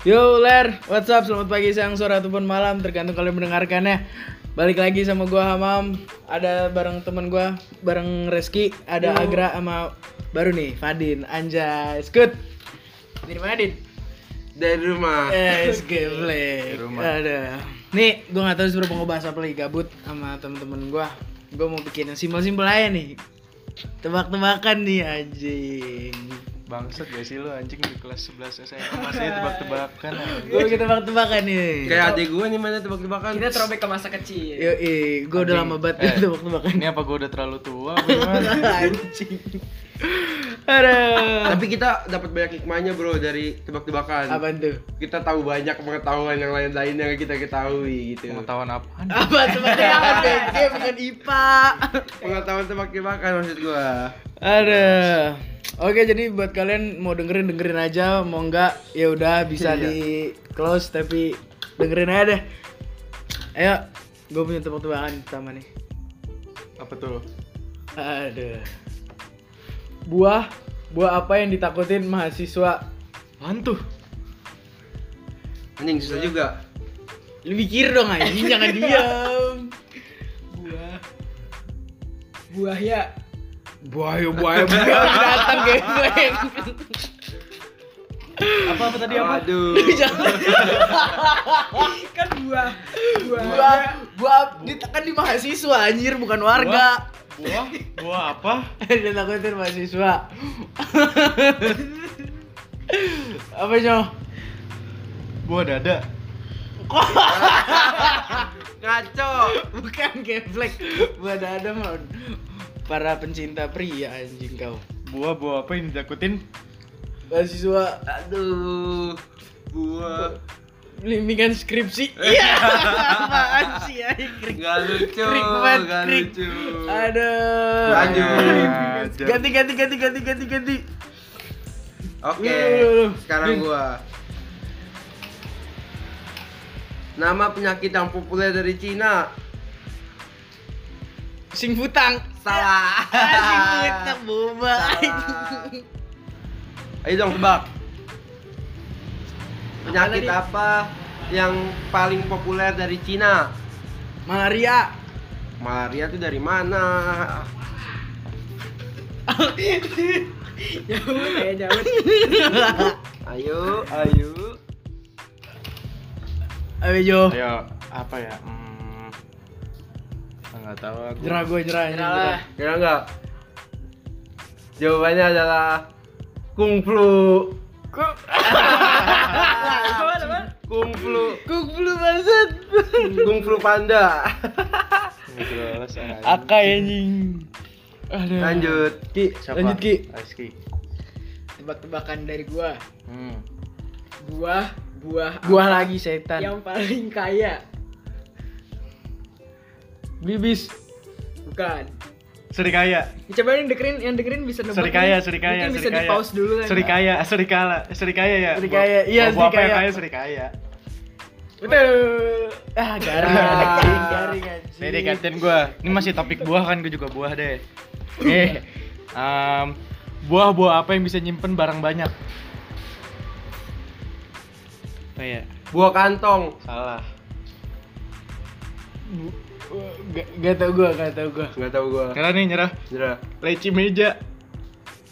Yo Ler, what's up? Selamat pagi, siang, sore ataupun malam tergantung kalian mendengarkannya. Balik lagi sama gua Hamam, ada bareng temen gua, bareng Reski, ada Agra sama baru nih Fadin, Anjay, Skut. Dari mana Din? Dari rumah. Eh, gameplay. Ada. Nih, gua nggak tahu seberapa ngebahas apa lagi gabut sama temen-temen gua. Gua mau bikin yang simpel-simpel aja nih. Tebak-tebakan nih anjing. Bangsat gak sih lu anjing di kelas 11 SMA masih tebak-tebakan Gua kita tebak-tebakan nih. Kayak adik gue nih mana tebak-tebakan. Kita throwback ke masa kecil. Yo, gue udah lama banget Eh, tebak-tebakan. Ini apa gua udah terlalu tua apa gimana? anjing. Aduh. Tapi kita dapat banyak hikmahnya bro dari tebak-tebakan. Apaan tuh? Kita tahu banyak pengetahuan yang lain-lain yang kita ketahui gitu. Pengetahuan apaan? Apa tebak-tebakan BG bukan IPA. Pengetahuan tebak-tebakan maksud gua. Aduh. Oke, jadi buat kalian mau dengerin dengerin aja, mau enggak ya udah bisa Iya. di close tapi dengerin aja deh. Ayo, gue punya tebak-tebakan pertama nih. Apa tuh? Aduh. Buah, buah apa yang ditakutin mahasiswa? Hantu. Anjing susah juga. Lu mikir dong anjing, jangan diam. Buah. Buah ya. Buaya, buaya, buaya datang gengleng. Apa apa tadi apa? Aduh. Jangan. Kan buah. Buah. Buah, buah, di, kan di mahasiswa anjir, bukan warga. Buah? Buah apa? Dia takutin mahasiswa. apa cowok? Buah dada. Ngaco. Bukan geblek. Buah dada mah para pencinta pria anjing kau. Buah buah apa yang ditakutin? Mahasiswa Aduh. Buah. bimbingan skripsi. Iya. Apaan sih ya? Gak lucu. Krik banget, Gak krik. lucu. Aduh. Lanjut. Ganti ganti ganti ganti ganti ganti. Oke. Lu. Sekarang gua. Nama penyakit yang populer dari Cina. Sing futang. Salah. Futang boba. Ayo dong tebak. Penyakit tadi? apa yang paling populer dari Cina? Malaria. Malaria itu dari mana? Jauh kayak jauh. Ayo, ayo. Ayo Jo. Ayo, apa ya? Hmm. Enggak tahu aku. Jerah gue jerah ini. Nyerah lah. Kira enggak? Jawabannya adalah kung flu. Apa apa? Kung flu. Kung flu banget. Kung flu panda. Akai anjing. Aduh. Lanjut. Ki, Siapa? lanjut Ki. Rizky. Tebak-tebakan dari gua. Hmm. Buah. Buah. Buah apa lagi setan. Yang paling kaya. Bibis. Bukan. Serikaya. Coba yang dengerin, yang dengerin bisa nebak. Serikaya, nih. serikaya, Mungkin bisa di serikaya. pause dulu kan. Serikaya, serikala, serikaya ya. Serikaya, iya, Buah- buah apa yang serikaya. kaya serikaya. Betul. Ah, garing anjing, garing anjing. Ini gantian gua. Ini masih topik buah kan, gue juga buah deh. Eh, em, buah-buah apa yang bisa nyimpen barang banyak? Apa ya? Buah kantong. Salah. Gak, gak tau gua, gak tau gua. Enggak tahu gua. Karena nih nyerah. Nyerah. Leci meja.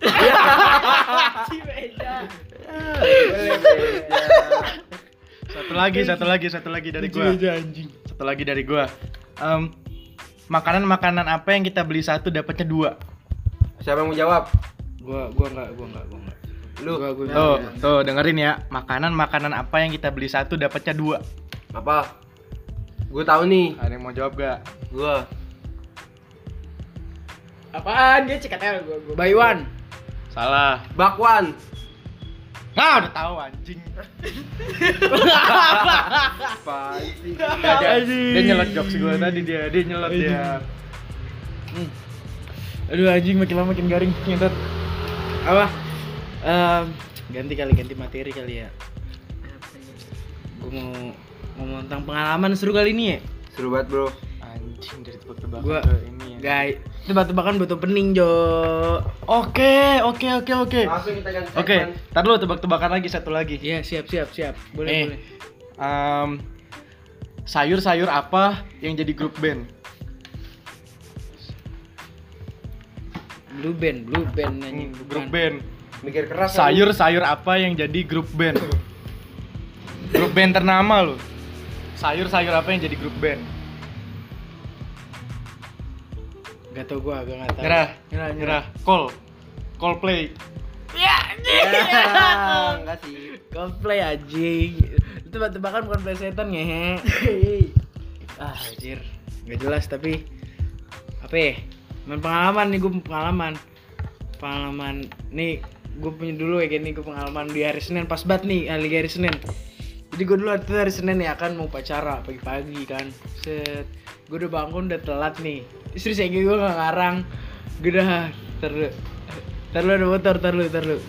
Cimeja. Satu lagi, satu lagi, satu lagi dari gua. anjing. Satu lagi dari gua. Em, makanan-makanan apa yang kita beli satu dapatnya dua? Siapa yang mau jawab? Gua gua enggak, gua enggak, gua enggak. Lu. Gua gua. Tuh, tuh dengerin ya. Makanan-makanan apa yang kita beli satu dapatnya dua? Apa? Gue tahu nih. Ada yang mau jawab gak? Gua. Apaan? Dia CKTL gua. gua. Buy one. Salah. Bakwan. Nah, udah tahu anjing. Apaan sih? Dia, dia nyelot jokes gue tadi dia, dia nyelot dia. Aduh anjing makin lama makin garing ngentot. Apa? Em, ganti kali ganti materi kali ya. Gue mau ngomong tentang pengalaman seru kali ini ya. Seru banget, Bro. Anjing. Dari tebak-tebakan Gua ke ini ya. guys, tebak-tebakan butuh pening, Jo. Oke, oke, oke, oke. Langsung kita ganti Oke, tar dulu tebak-tebakan lagi satu lagi. Iya, siap, siap, siap. Boleh, Eh, boleh. em, sayur-sayur apa yang jadi grup band? Blue band, blue band anjing. Hmm, grup band. Mikir keras. Sayur-sayur apa yang jadi grup band? grup band ternama lo. Sayur-sayur apa yang jadi grup band? Gak tau gua, gak nggak tahu. Nyerah, nyerah, nyerah. Call, call play. Ya, enggak sih. Coldplay anjing. Itu tebak-tebakan bukan play setan ngehe. ah, anjir. Gak jelas tapi apa ya? Main pengalaman nih gue pengalaman. Pengalaman nih gue punya dulu ya kayak nih gue pengalaman di hari Senin pas banget nih hari hari Senin. Jadi gue dulu itu hari Senin ya kan mau pacara pagi-pagi kan. Set. Gue udah bangun udah telat nih. Istri saya gue gak ngarang. Gue udah ter Ntar lu ada motor, ntar lu, ntar lu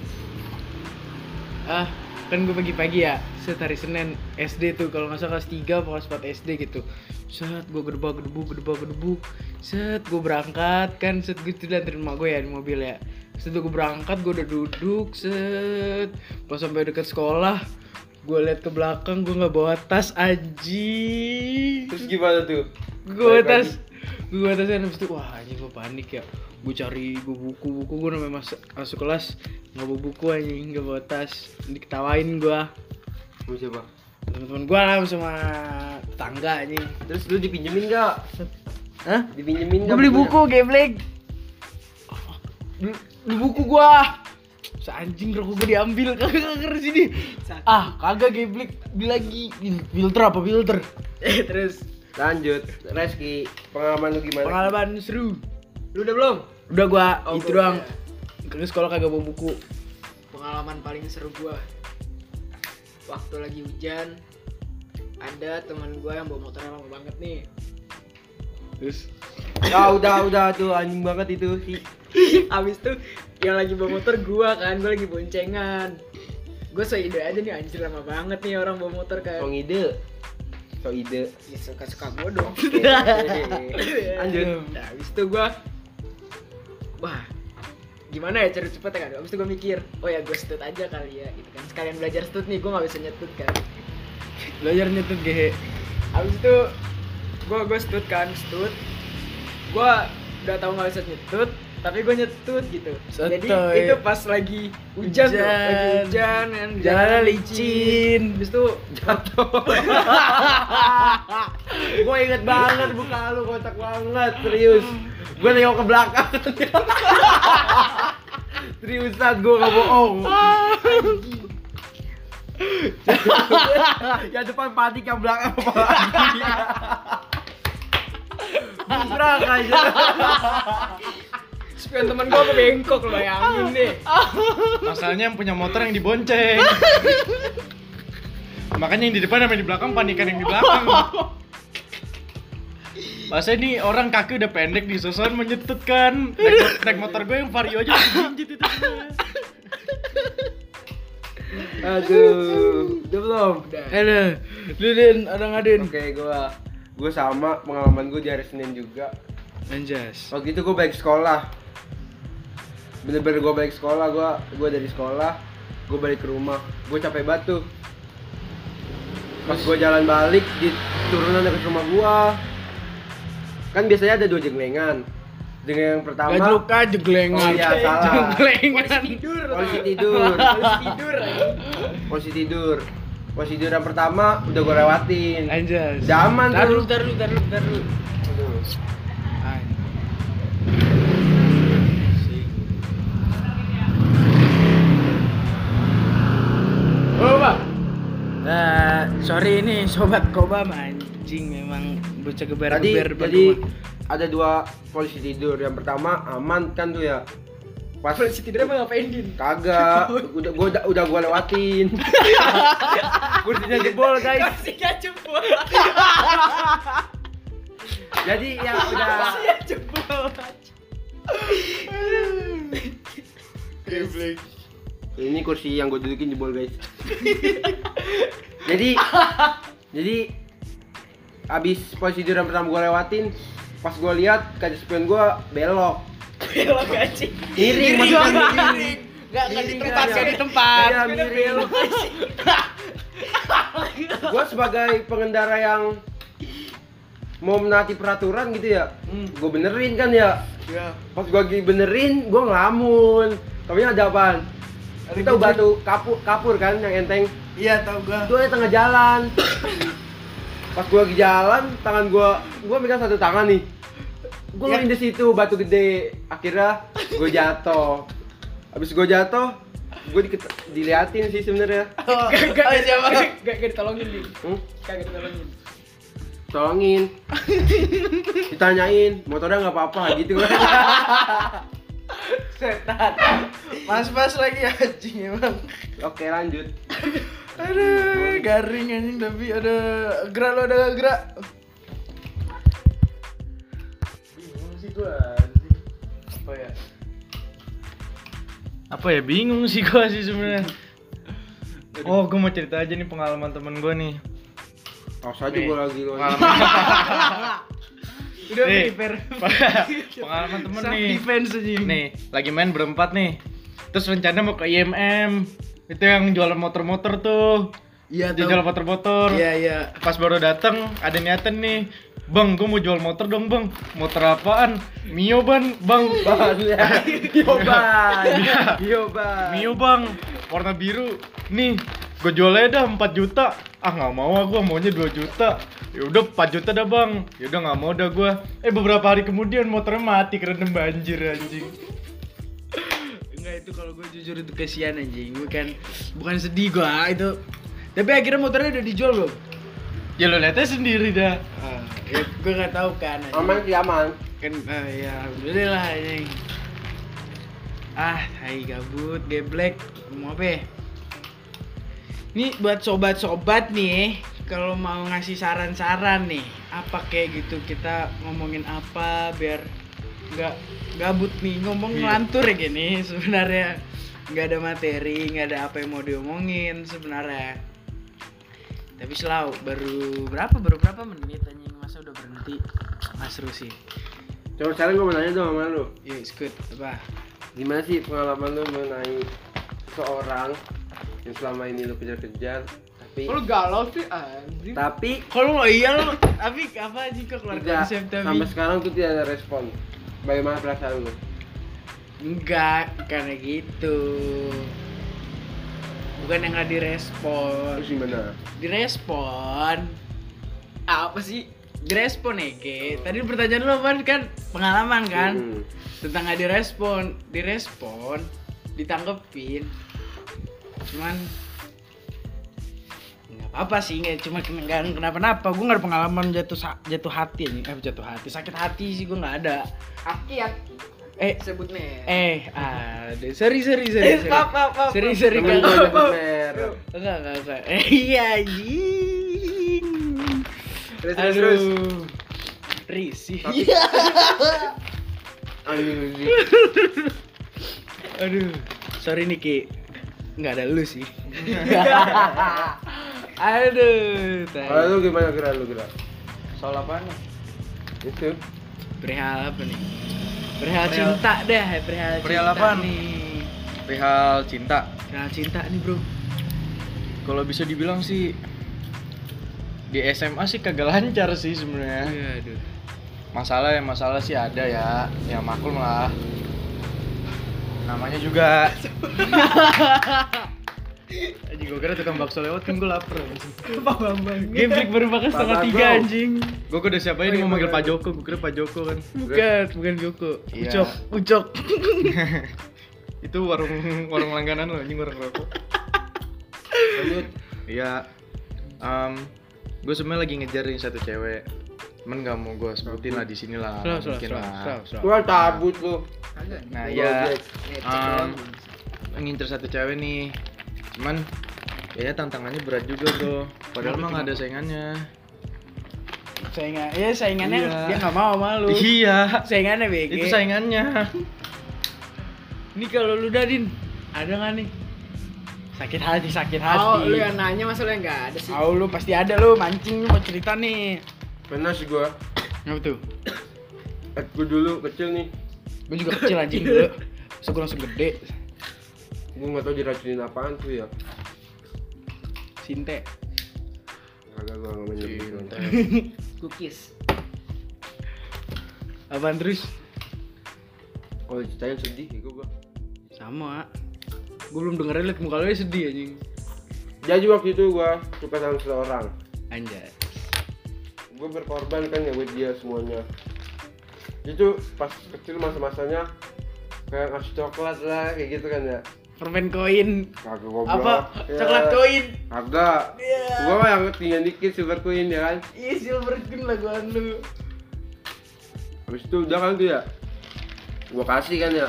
Ah, kan gue pagi-pagi ya Set hari Senin SD tuh kalau nggak salah kelas 3 apa kelas 4 SD gitu Set gue gedebak gedebuk gedebak gedebuk Set gue berangkat kan set gue tuh emak gue ya di mobil ya Set gue berangkat gue udah duduk set Pas sampai deket sekolah gue liat ke belakang gue nggak bawa tas aji Terus gimana tuh? gue tas. Gue tasnya habis itu wah anjing gue panik ya. Gue cari gue buku buku gue namanya masuk masuk kelas nggak bawa buku anjing nggak bawa tas. Diketawain gue Mau siapa? teman-teman gue lah sama tangga anjing. Terus lu dipinjemin enggak? Hah? Dipinjemin gue nggak? beli buku geblek. Beli, beli buku gue Seanjing rokok gue diambil kagak kagak di sini. Ah kagak geblek. Beli lagi filter apa filter? Eh terus. Lanjut, Reski, pengalaman lu gimana? pengalaman seru. Lu udah belum? udah gua Oh, itu doang. ke sekolah kagak bawa buku. Pengalaman paling seru gua. Waktu lagi hujan, ada teman gua yang bawa motor lama banget nih. terus Ah, udah, udah tuh anjing banget itu sih. Abis itu yang lagi bawa motor gua kan, gua lagi boncengan. Gue so ide aja nih anjir lama banget nih orang bawa motor kan. Song ide. So ide. Ya suka-suka gua dong. Lanjut. Nah, abis itu gua wah gimana ya cara cepet ya kan abis itu gue mikir oh ya gue stut aja kali ya gitu kan sekalian belajar stut nih gue nggak bisa nyetut kan belajar nyetut gehe abis itu gue gue stut kan stut gue udah tahu nggak bisa nyetut tapi gue nyetut gitu jadi Sotoy. itu pas lagi hujan, tuh lagi Hujan. hujan kan Jalannya licin. abis itu jatuh Gue inget banget buka lu kotak banget, serius. Gue nengok ke belakang. Seriusan gue gak bohong. yang depan panik yang belakang. Busrak aja. spion temen gue ke bengkok lo bayangin deh Masalahnya yang punya motor yang dibonceng. Makanya yang di depan sama yang di belakang panikan yang di belakang. Masa ini orang kaki udah pendek di susun menyetut kan naik, naik motor gue yang vario aja jinjit itu. Aduh, udah belum? Aduh, lu din, ada ngadin. Oke, gua gua sama pengalaman gue di hari Senin juga. Anjas. Waktu itu gue balik sekolah. Bener-bener gue balik sekolah, gue gue dari sekolah, gue balik ke rumah, gue capek banget tuh. Pas gue jalan balik di turunan dekat rumah gue, kan biasanya ada dua jenglengan. Jenglengan pertama, Gajluka jeglengan. Oh iya, salah. Jeglengan. tidur posisi tidur, Polisi tidur posisi tidur, posisi tidur yang pertama udah gue lewatin. Anjas. Zaman tuh. dulu, tar dulu, tar dulu, tar dulu. Aduh. Oh, Pak. Nah, sorry ini sobat Kobam anjing memang bocah Tadi geber-geber depan jadi rumah. ada dua posisi tidur. Yang pertama aman kan tuh ya. Pas polisi tidur emang ngapain din kagak, udah gua udah, udah gua lewatin. Kursinya jebol guys. Kasihnya jempol Jadi yang udah. Kasihnya jempol ini kursi yang gue dudukin jebol guys. jadi jadi abis posisi tidur yang pertama gue lewatin pas gua lihat kaca spion gua belok Belok anjing. miring maksudnya miring. Enggak enggak di Miring tempat, enggak di tempat. Iya, miring. Gua sebagai pengendara yang mau menaati peraturan gitu ya gua benerin kan ya. Iya. pas lagi benerin gua ngelamun. Tapi ada apaan? Kita batu kapur kapur kan yang enteng. Iya, tahu gua. itu ada tengah jalan. Pas gua lagi jalan tangan gua gua megang satu tangan nih gua Ya. ngelindes situ batu gede akhirnya gua jatuh habis gua jatuh gua dikit diliatin sih sebenarnya Oh, Gak oh, siapa? Gak gak ditolongin nih. hmm? Kagak ditolongin. tolongin ditanyain motornya nggak apa-apa gitu kan Setan. Mas-mas lagi anjing emang. oke lanjut Aduh, garing anjing tapi ada gerak lo ada gerak. Apa ya? Apa ya bingung sih gua sih sebenarnya. Oh, gua mau cerita aja nih pengalaman temen gua nih. Awas aja Nih, gua lagi gua. Udah Nih, prepare. pengalaman temen Self nih. defense aja. Nih, lagi main berempat nih. Terus rencana mau ke IMM. Itu yang jualan motor-motor tuh. Iya, jual motor-motor. Iya, iya. Pas baru dateng, ada niatan nih. Bang, gue mau jual motor dong bang. Motor apaan? Mio ban, bang. Ban ya. Yoban. Yoban. Mio bang, warna biru. Nih, gue jualnya dah 4 juta. Ah nggak mau ah gue maunya 2 juta. Ya udah 4 juta dah bang. Ya udah nggak mau dah gue. Eh beberapa hari kemudian motornya mati kerendam banjir anjing. Enggak itu kalau gue jujur itu kasihan anjing. Bukan bukan sedih gua itu. Tapi akhirnya motornya udah dijual belum? Ya lo lihatnya sendiri dah. Ah, ya gue nggak tahu kan. Aman sih aman. kan ah, ya alhamdulillah anjing. Ah, hai gabut, geblek. Mau apa ya? Ini buat sobat-sobat nih, kalau mau ngasih saran-saran nih, apa kayak gitu kita ngomongin apa biar nggak gabut nih ngomong Iya. ngelantur ya gini sebenarnya nggak ada materi nggak ada apa yang mau diomongin sebenarnya tapi selalu baru berapa baru berapa menit anjing masa udah berhenti mas seru sih Coba sekarang gua mau nanya dong sama lu. Yo, it's good. Apa? Gimana sih pengalaman lu mengenai seorang yang selama ini lu kejar-kejar tapi Lu galau sih anjing. tapi Kalau lo iya lo, tapi apa aja kok keluar tidak konsep tapi sampai sekarang tuh tidak ada respon. Bagaimana perasaan lu? enggak karena gitu. Bukan yang nggak direspon, Terus gimana? direspon, Apa sih? direspon Ege. Tadi pertanyaan lo apa kan pengalaman kan Hmm. tentang nggak direspon, direspon, ditanggepin. Cuman nggak apa-apa sih nggak cuma nggak kenapa-napa gue nggak ada pengalaman jatuh jatuh hati nih eh jatuh hati sakit hati sih gue nggak ada Aki aki. Eh Sebutnya. eh ada seri seri seri Eh, seri maaf, maaf, maaf. seri seri kan merek. enggak enggak enggak eh iya anjing Terus terus terus. aduh risih anjing. aduh sorry nih ki nggak ada lu sih aduh. Kalau lu gimana kira lu kira? Soal apaan? Itu. perihal apa nih perihal cinta deh perihal Perihal cinta apaan? nih Perihal cinta. perihal cinta nih bro Kalau bisa dibilang sih di SMA sih kagak lancar sih sebenarnya. Iya, Masalah ya masalah sih ada ya, ya maklum lah. Namanya juga Anjing gue kira tukang bakso lewat kan gue lapar Pak Bambang Game Freak baru makan setengah tiga anjing Gue udah siapa Oh, ini iya, mau manggil. Pak Joko, gue kira Pak Joko kan Bukan, bukan Joko Iya. Ucok, Ucok Itu warung warung langganan lo, anjing warung rokok Lanjut. Iya um, Gue sebenarnya lagi ngejarin satu cewek Cuman gak mau gue sebutin lah di sini lah mungkin lah. cabut lu. Kagak. Nah iya. Ngecek Um, ngincer satu cewek nih cuman kayaknya tantangannya berat juga bro padahal mah nggak ada saingannya Saingan, ya saingannya Iya. dia gak mau sama lu iya Saingannya BG itu saingannya Ini kalau lu Dadin, ada gak nih? Sakit hati, sakit hati Oh, lu yang nanya masa lu yang enggak ada sih. Tahu lu pasti ada lu mancing lu mau cerita nih Pernah sih gua. Apa tuh? Gue dulu kecil nih, Gue juga kecil anjing dulu. Terus gue langsung gede. Gue nggak tahu diracunin apaan tuh ya. Sinte. Kagak gue nggak gitu. Cookies. Apaan terus? Kalau ceritain sedih ya gue. Sama. Gue belum dengerin liat muka lu ya sedih anjing. Jadi waktu itu gue suka sama seseorang. Anjay. Gue berkorban kan ya buat dia semuanya. Itu pas kecil masa-masanya kayak ngasih coklat lah kayak gitu kan ya. Permen koin. Kagak goblok. Apa? Ya. Coklat koin. Kagak. Iya. Gua mah yang ketinggian dikit silver queen ya kan. Iya silver queen laguan lu. Habis itu udah kan tuh ya. Gua kasih kan ya.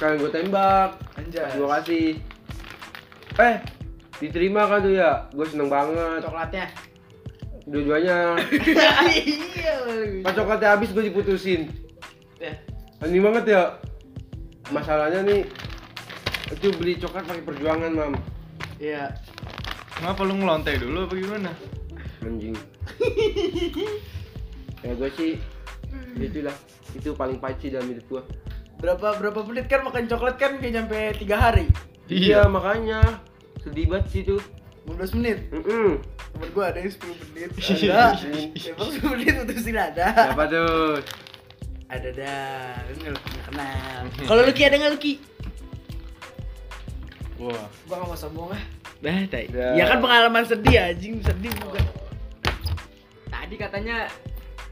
Kan gua tembak. Anjay. Gua kasih. Eh, diterima kan tuh ya. Gua seneng banget. Coklatnya. Dua-duanya. Iya. Pas coklatnya habis gua diputusin. Ya. Aneh banget ya. Masalahnya nih itu beli coklat pakai perjuangan, Mam. Iya. Kenapa lu ngelontai dulu apa gimana? Anjing. ya gue sih itulah itu paling sih dalam hidup gua. Berapa berapa menit kan makan coklat kan kayak nyampe 3 hari. Iya, makanya sedih banget sih tuh. 15 menit. Mm Temen gua ada yang 10 menit. Ada. Emang 10 menit putusin ada. Siapa tuh? Ada dah. Lu nggak kenal. Kalau Lucky ada nggak Lucky? Wah. Gua gak mau sombong ah. Dah, tai. Ya. Ya kan pengalaman sedih anjing, sedih bukan. Tadi katanya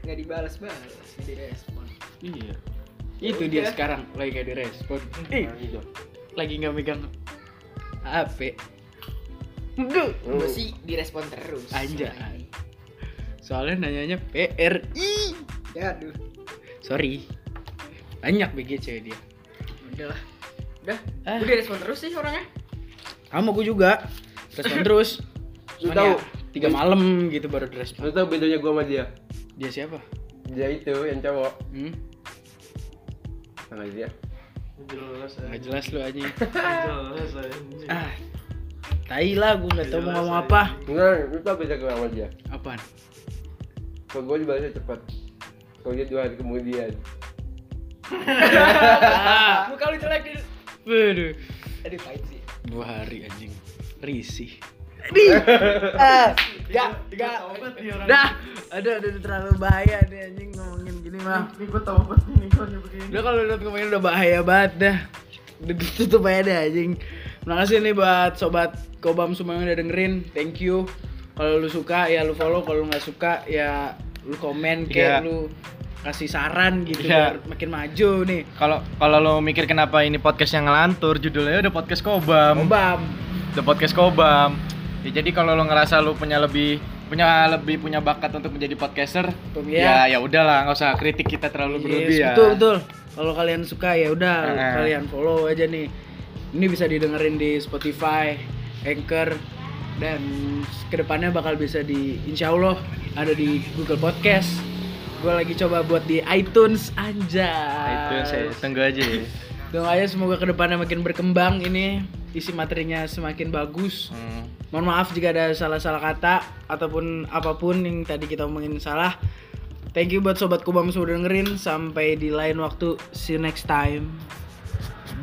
nggak dibalas-balas, nggak direspon. Iya. Itu dia sekarang lagi gak direspon. Ih, Nah, itu. lagi nggak megang HP. Duh. Hmm. Gua sih direspon terus. Anjay. Soalnya nanyanya PRI. Ya aduh. Sorry. Banyak BG cewek dia. Udah lah. Udah. Ah. Gua direspon terus sih orangnya. Sama gue juga. Respon terus. Lu Cuman tahu? ya, tiga malam gitu baru direspon. Lu tau bedanya gua sama dia? Dia siapa? Dia itu yang cowok. Hmm? Sama dia. Jelas Nggak jelas lu aja. Jelas anjing. ah. Tai lah, gue nggak tahu mau ngomong apa. Enggak, lu tau beda gua sama dia? Apaan? Kalau gua dibalasnya cepat. Kalau dia dua hari kemudian. Muka lu jelek di. Waduh. Aduh pahit sih. Dua hari anjing. Risih. Di. ah. Gak, gak. Dah. Aduh, aduh, aduh, terlalu bahaya nih anjing ngomongin gini mah. Ini gua tobat nih gua begini. Udah kalau udah ngomongin udah bahaya banget dah. Udah tutup aja deh anjing. Terima kasih nih buat sobat Kobam semua yang udah dengerin. Thank you. Kalau lu suka ya lu follow, kalau lu nggak suka ya lu komen kayak Iya. lu kasih saran gitu Iya. biar makin maju nih. Kalau kalau lo mikir kenapa ini podcast yang ngelantur, judulnya udah podcast Kobam. Kobam. The Podcast Kobam. Ya, jadi kalau lo ngerasa lo punya lebih punya lebih punya bakat untuk menjadi podcaster, Iya. ya ya udahlah, nggak usah kritik kita terlalu berlebih Yes, ya. betul betul. Kalau kalian suka ya udah Heeh. kalian follow aja nih. Ini bisa didengerin di Spotify, Anchor dan ke depannya bakal bisa di Insya Allah ada di Google Podcast. Gue lagi coba buat di iTunes anjay. Nah, Itu saya tunggu aja ya. Tunggu aja semoga ke depannya makin berkembang ini isi materinya semakin bagus. Hmm. Mohon maaf jika ada salah-salah kata ataupun apa pun yang tadi kita omongin salah. Thank you buat sobat Kubam sudah dengerin. Sampai di lain waktu. See you next time.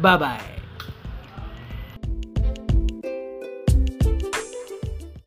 Bye bye.